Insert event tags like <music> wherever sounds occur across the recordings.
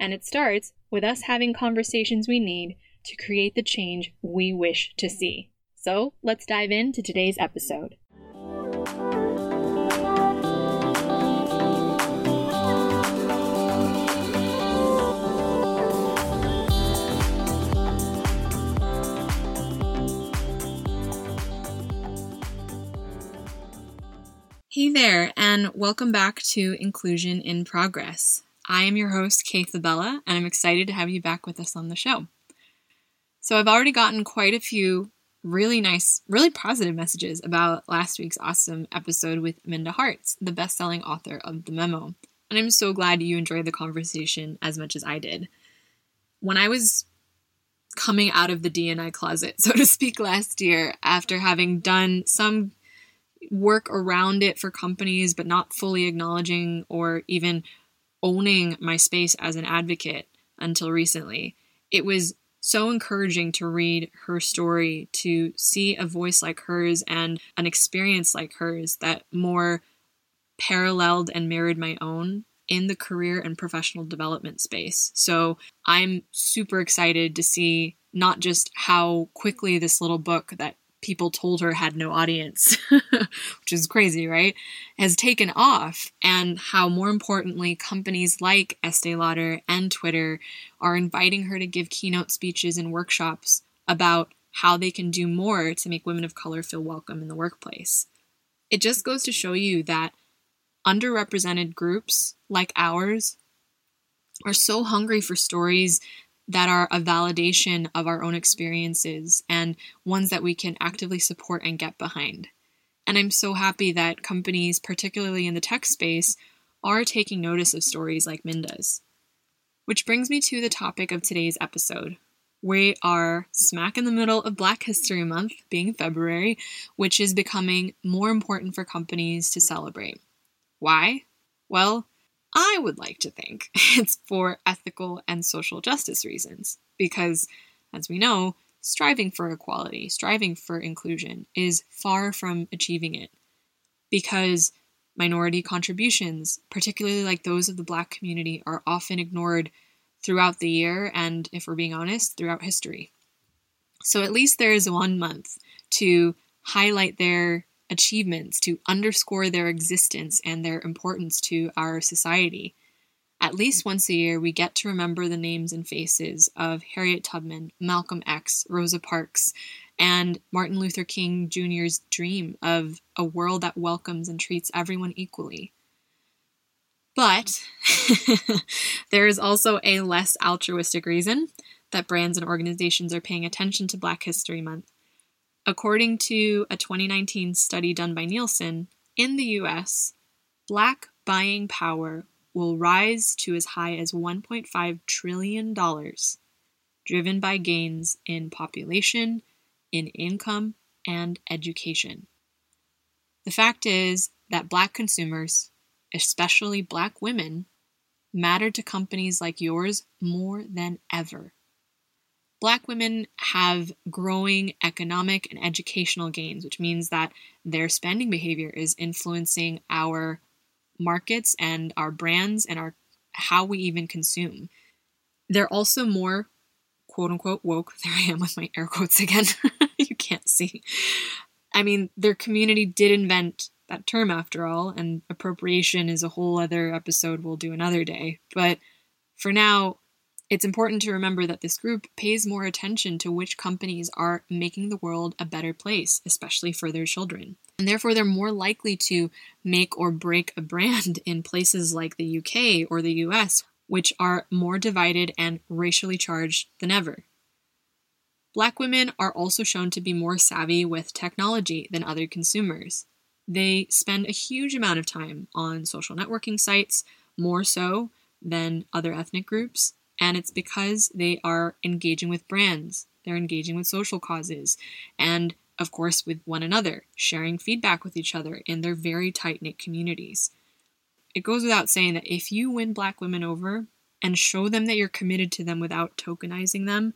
And it starts with us having conversations we need to create the change we wish to see. So let's dive into today's episode. Hey there, and welcome back to Inclusion in Progress. I am your host, Kay Fabella, and I'm excited to have you back with us on the show. So, I've already gotten quite a few really nice, really positive messages about last week's awesome episode with Minda Harts, the best selling author of The Memo. And I'm so glad you enjoyed the conversation as much as I did. When I was coming out of the D&I closet, so to speak, last year, after having done some work around it for companies, but not fully acknowledging or even owning my space as an advocate until recently. It was so encouraging to read her story, to see a voice like hers and an experience like hers that more paralleled and mirrored my own in the career and professional development space. So I'm super excited to see not just how quickly this little book that people told her had no audience, <laughs> which is crazy, right? Has taken off, and how more importantly, companies like Estee Lauder and Twitter are inviting her to give keynote speeches and workshops about how they can do more to make women of color feel welcome in the workplace. It just goes to show you that underrepresented groups like ours are so hungry for stories that are a validation of our own experiences and ones that we can actively support and get behind. And I'm so happy that companies, particularly in the tech space, are taking notice of stories like Minda's. Which brings me to the topic of today's episode. We are smack in the middle of Black History Month, being February, which is becoming more important for companies to celebrate. Why? Well, I would like to think <laughs> it's for ethical and social justice reasons, because, as we know, striving for equality, striving for inclusion, is far from achieving it. Because minority contributions, particularly like those of the Black community, are often ignored throughout the year and, if we're being honest, throughout history. So at least there is one month to highlight their achievements to underscore their existence and their importance to our society. At least once a year, we get to remember the names and faces of Harriet Tubman, Malcolm X, Rosa Parks, and Martin Luther King Jr.'s dream of a world that welcomes and treats everyone equally. But <laughs> there is also a less altruistic reason that brands and organizations are paying attention to Black History Month According to a 2019 study done by Nielsen, in the US, black buying power will rise to as high as $1.5 trillion, driven by gains in population, in income, and education. The fact is that black consumers, especially black women, matter to companies like yours more than ever. Black women have growing economic and educational gains, which means that their spending behavior is influencing our markets and our brands and our how we even consume. They're also more quote unquote woke. <laughs> There I am with my air quotes again. <laughs> you can't see. I mean, their community did invent that term after all, and appropriation is a whole other episode we'll do another day. But for now, It's important to remember that this group pays more attention to which companies are making the world a better place, especially for their children. And therefore, they're more likely to make or break a brand <laughs> in places like the UK or the US, which are more divided and racially charged than ever. Black women are also shown to be more savvy with technology than other consumers. They spend a huge amount of time on social networking sites, more so than other ethnic groups, and it's because they are engaging with brands, they're engaging with social causes, and of course with one another, sharing feedback with each other in their very tight knit communities. It goes without saying that if you win black women over and show them that you're committed to them without tokenizing them,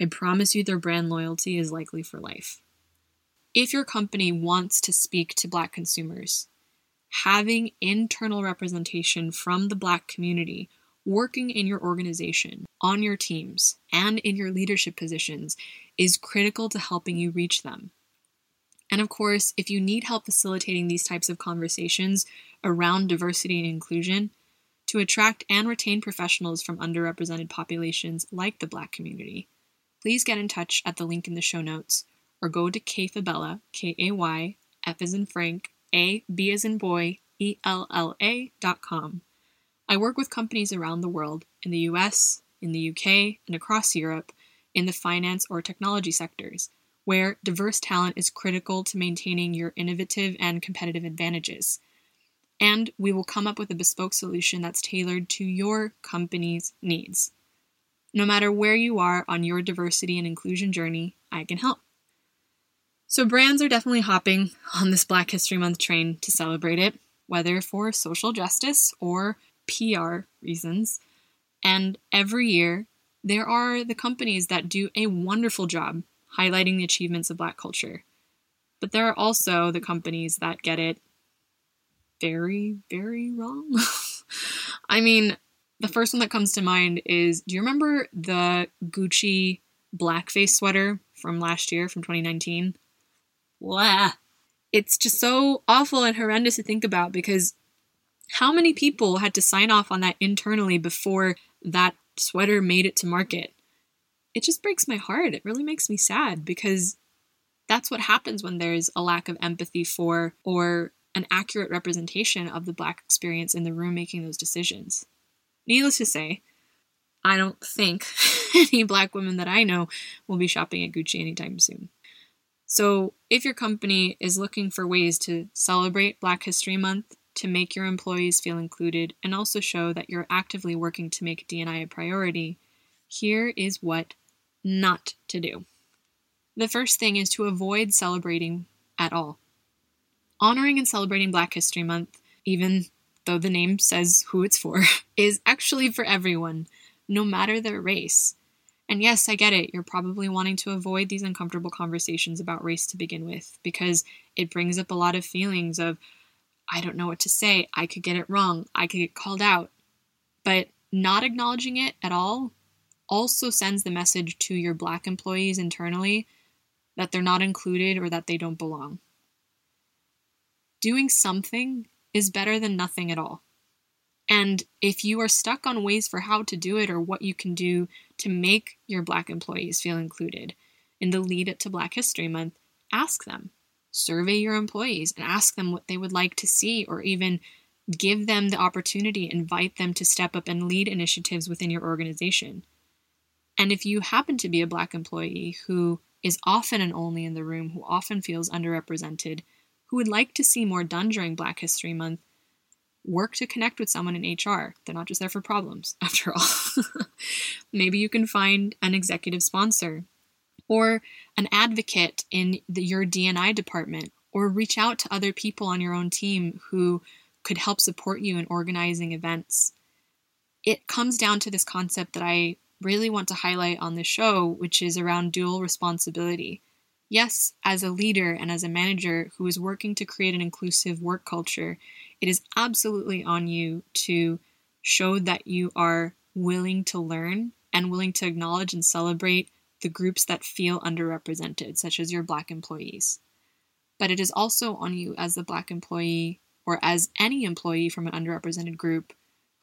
I promise you their brand loyalty is likely for life. If your company wants to speak to black consumers, having internal representation from the black community working in your organization, on your teams, and in your leadership positions is critical to helping you reach them. And of course, if you need help facilitating these types of conversations around diversity and inclusion, to attract and retain professionals from underrepresented populations like the Black community, please get in touch at the link in the show notes or go to Kayfabella, K A Y, F as in Frank, A, B as in boy, E L L A dot com I work with companies around the world, in the US, in the UK, and across Europe, in the finance or technology sectors, where diverse talent is critical to maintaining your innovative and competitive advantages. And we will come up with a bespoke solution that's tailored to your company's needs. No matter where you are on your diversity and inclusion journey, I can help. So, brands are definitely hopping on this Black History Month train to celebrate it, whether for social justice or PR reasons. And every year, there are the companies that do a wonderful job highlighting the achievements of Black culture. But there are also the companies that get it very, very wrong. <laughs> I mean, the first one that comes to mind is do you remember the Gucci blackface sweater from last year, from 2019? Blah. It's just so awful and horrendous to think about because how many people had to sign off on that internally before that sweater made it to market? It just breaks my heart. It really makes me sad because that's what happens when there's a lack of empathy for or an accurate representation of the Black experience in the room making those decisions. Needless to say, I don't think <laughs> any Black women that I know will be shopping at Gucci anytime soon. So, if your company is looking for ways to celebrate Black History Month to make your employees feel included and also show that you're actively working to make D&I a priority, here is what not to do. The first thing is to avoid celebrating at all. Honoring and celebrating Black History Month, even though the name says who it's for, <laughs> is actually for everyone, no matter their race. And yes, I get it, you're probably wanting to avoid these uncomfortable conversations about race to begin with, because it brings up a lot of feelings of, I don't know what to say. I could get it wrong. I could get called out. But not acknowledging it at all also sends the message to your black employees internally that they're not included or that they don't belong. Doing something is better than nothing at all. And if you are stuck on ways for how to do it or what you can do to make your black employees feel included in the lead up to Black History Month, ask them survey your employees and ask them what they would like to see, or even give them the opportunity, invite them to step up and lead initiatives within your organization. And if you happen to be a Black employee who is often and only in the room, who often feels underrepresented, who would like to see more done during Black History Month, work to connect with someone in HR. They're not just there for problems, <laughs> after all. <laughs> Maybe you can find an executive sponsor or an advocate in the, your D&I department, or reach out to other people on your own team who could help support you in organizing events. It comes down to this concept that I really want to highlight on the show, which is around dual responsibility. Yes, as a leader and as a manager who is working to create an inclusive work culture, it is absolutely on you to show that you are willing to learn and willing to acknowledge and celebrate the groups that feel underrepresented, such as your Black employees. But it is also on you as the Black employee or as any employee from an underrepresented group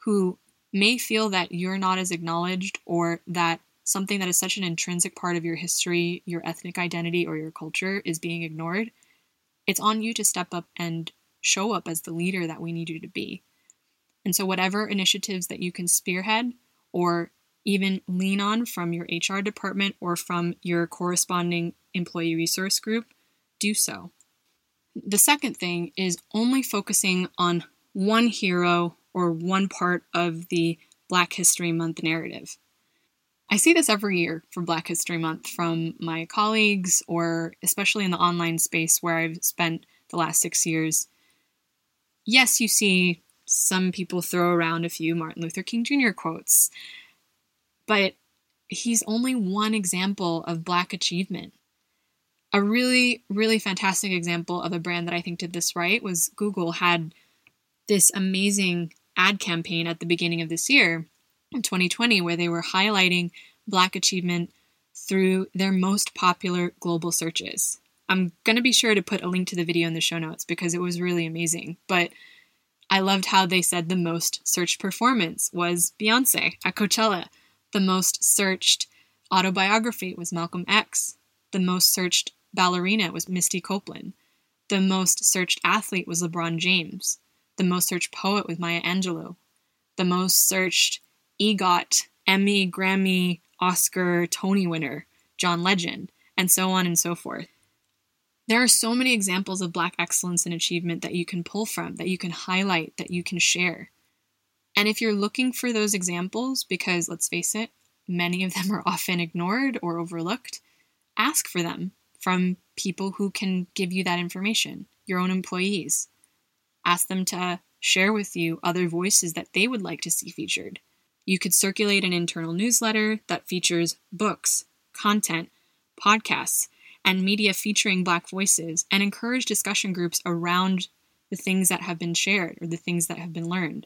who may feel that you're not as acknowledged or that something that is such an intrinsic part of your history, your ethnic identity, or your culture is being ignored, it's on you to step up and show up as the leader that we need you to be. And so, whatever initiatives that you can spearhead or even lean on from your HR department or from your corresponding employee resource group, do so. The second thing is only focusing on one hero or one part of the Black History Month narrative. I see this every year for Black History Month from my colleagues, or especially in the online space where I've spent the last six years. Yes, you see some people throw around a few Martin Luther King Jr. quotes, but he's only one example of Black achievement. A really, really fantastic example of a brand that I think did this right was Google had this amazing ad campaign at the beginning of this year in 2020 where they were highlighting Black achievement through their most popular global searches. I'm going to be sure to put a link to the video in the show notes because it was really amazing. But I loved how they said the most searched performance was Beyonce at Coachella. The most searched autobiography was Malcolm X. The most searched ballerina was Misty Copeland. The most searched athlete was LeBron James. The most searched poet was Maya Angelou. The most searched EGOT, Emmy, Grammy, Oscar, Tony winner, John Legend, and so on and so forth. There are so many examples of Black excellence and achievement that you can pull from, that you can highlight, that you can share. And if you're looking for those examples, because let's face it, many of them are often ignored or overlooked, ask for them from people who can give you that information, your own employees. Ask them to share with you other voices that they would like to see featured. You could circulate an internal newsletter that features books, content, podcasts, and media featuring Black voices and encourage discussion groups around the things that have been shared or the things that have been learned.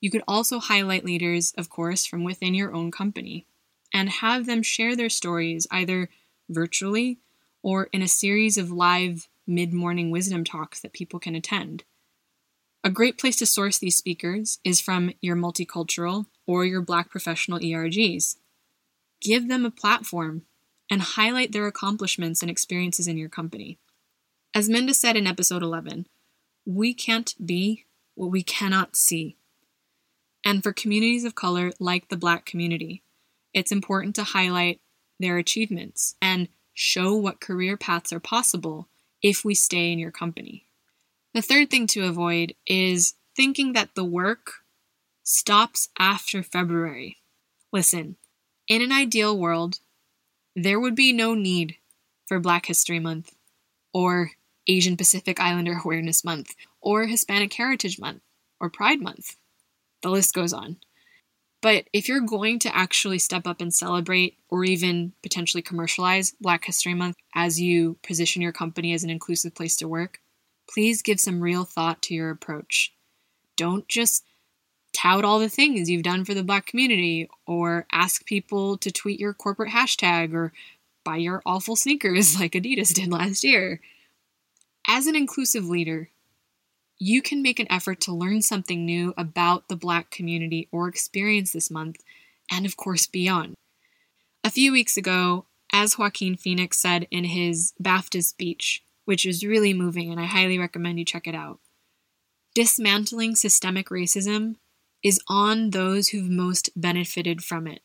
You could also highlight leaders, of course, from within your own company and have them share their stories either virtually or in a series of live mid morning wisdom talks that people can attend. A great place to source these speakers is from your multicultural or your Black professional ERGs. Give them a platform and highlight their accomplishments and experiences in your company. As Minda said in episode 11, we can't be what we cannot see. And for communities of color like the Black community, it's important to highlight their achievements and show what career paths are possible if we stay in your company. The third thing to avoid is thinking that the work stops after February. Listen, in an ideal world, there would be no need for Black History Month, or Asian Pacific Islander Awareness Month, or Hispanic Heritage Month, or Pride Month. The list goes on. But if you're going to actually step up and celebrate, or even potentially commercialize Black History Month as you position your company as an inclusive place to work, please give some real thought to your approach. Don't just tout all the things you've done for the black community or ask people to tweet your corporate hashtag or buy your awful sneakers <laughs> like Adidas did last year. As an inclusive leader, you can make an effort to learn something new about the black community or experience this month, and of course, beyond. A few weeks ago, as Joaquin Phoenix said in his BAFTA speech, which is really moving and I highly recommend you check it out, dismantling systemic racism is on those who've most benefited from it.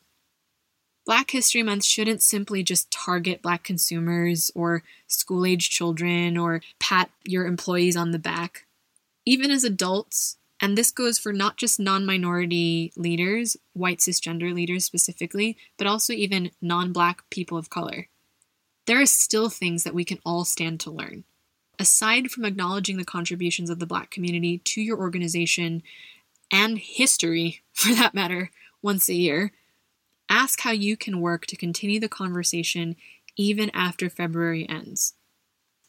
Black History Month shouldn't simply just target Black consumers or school age children or pat your employees on the back. Even as adults, and this goes for not just non minority leaders, white cisgender leaders specifically, but also even non Black people of color, there are still things that we can all stand to learn. Aside from acknowledging the contributions of the Black community to your organization and history, <laughs> for that matter, once a year. Ask how you can work to continue the conversation even after February ends.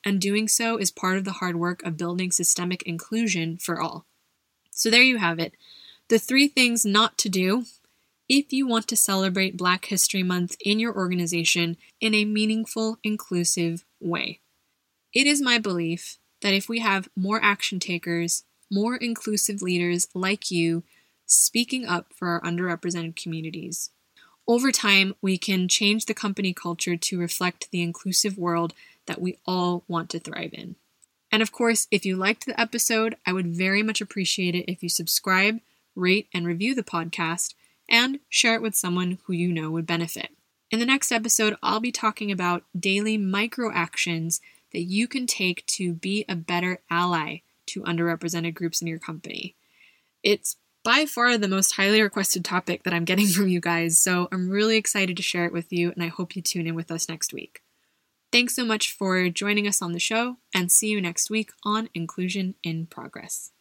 And doing so is part of the hard work of building systemic inclusion for all. So there you have it. The three things not to do if you want to celebrate Black History Month in your organization in a meaningful, inclusive way. It is my belief that if we have more action takers more inclusive leaders like you speaking up for our underrepresented communities. Over time, we can change the company culture to reflect the inclusive world that we all want to thrive in. And of course, if you liked the episode, I would very much appreciate it if you subscribe, rate, and review the podcast, and share it with someone who you know would benefit. In the next episode, I'll be talking about daily micro actions that you can take to be a better ally to underrepresented groups in your company. It's by far the most highly requested topic that I'm getting <laughs> from you guys, so I'm really excited to share it with you, and I hope you tune in with us next week. Thanks so much for joining us on the show, and see you next week on Inclusion in Progress.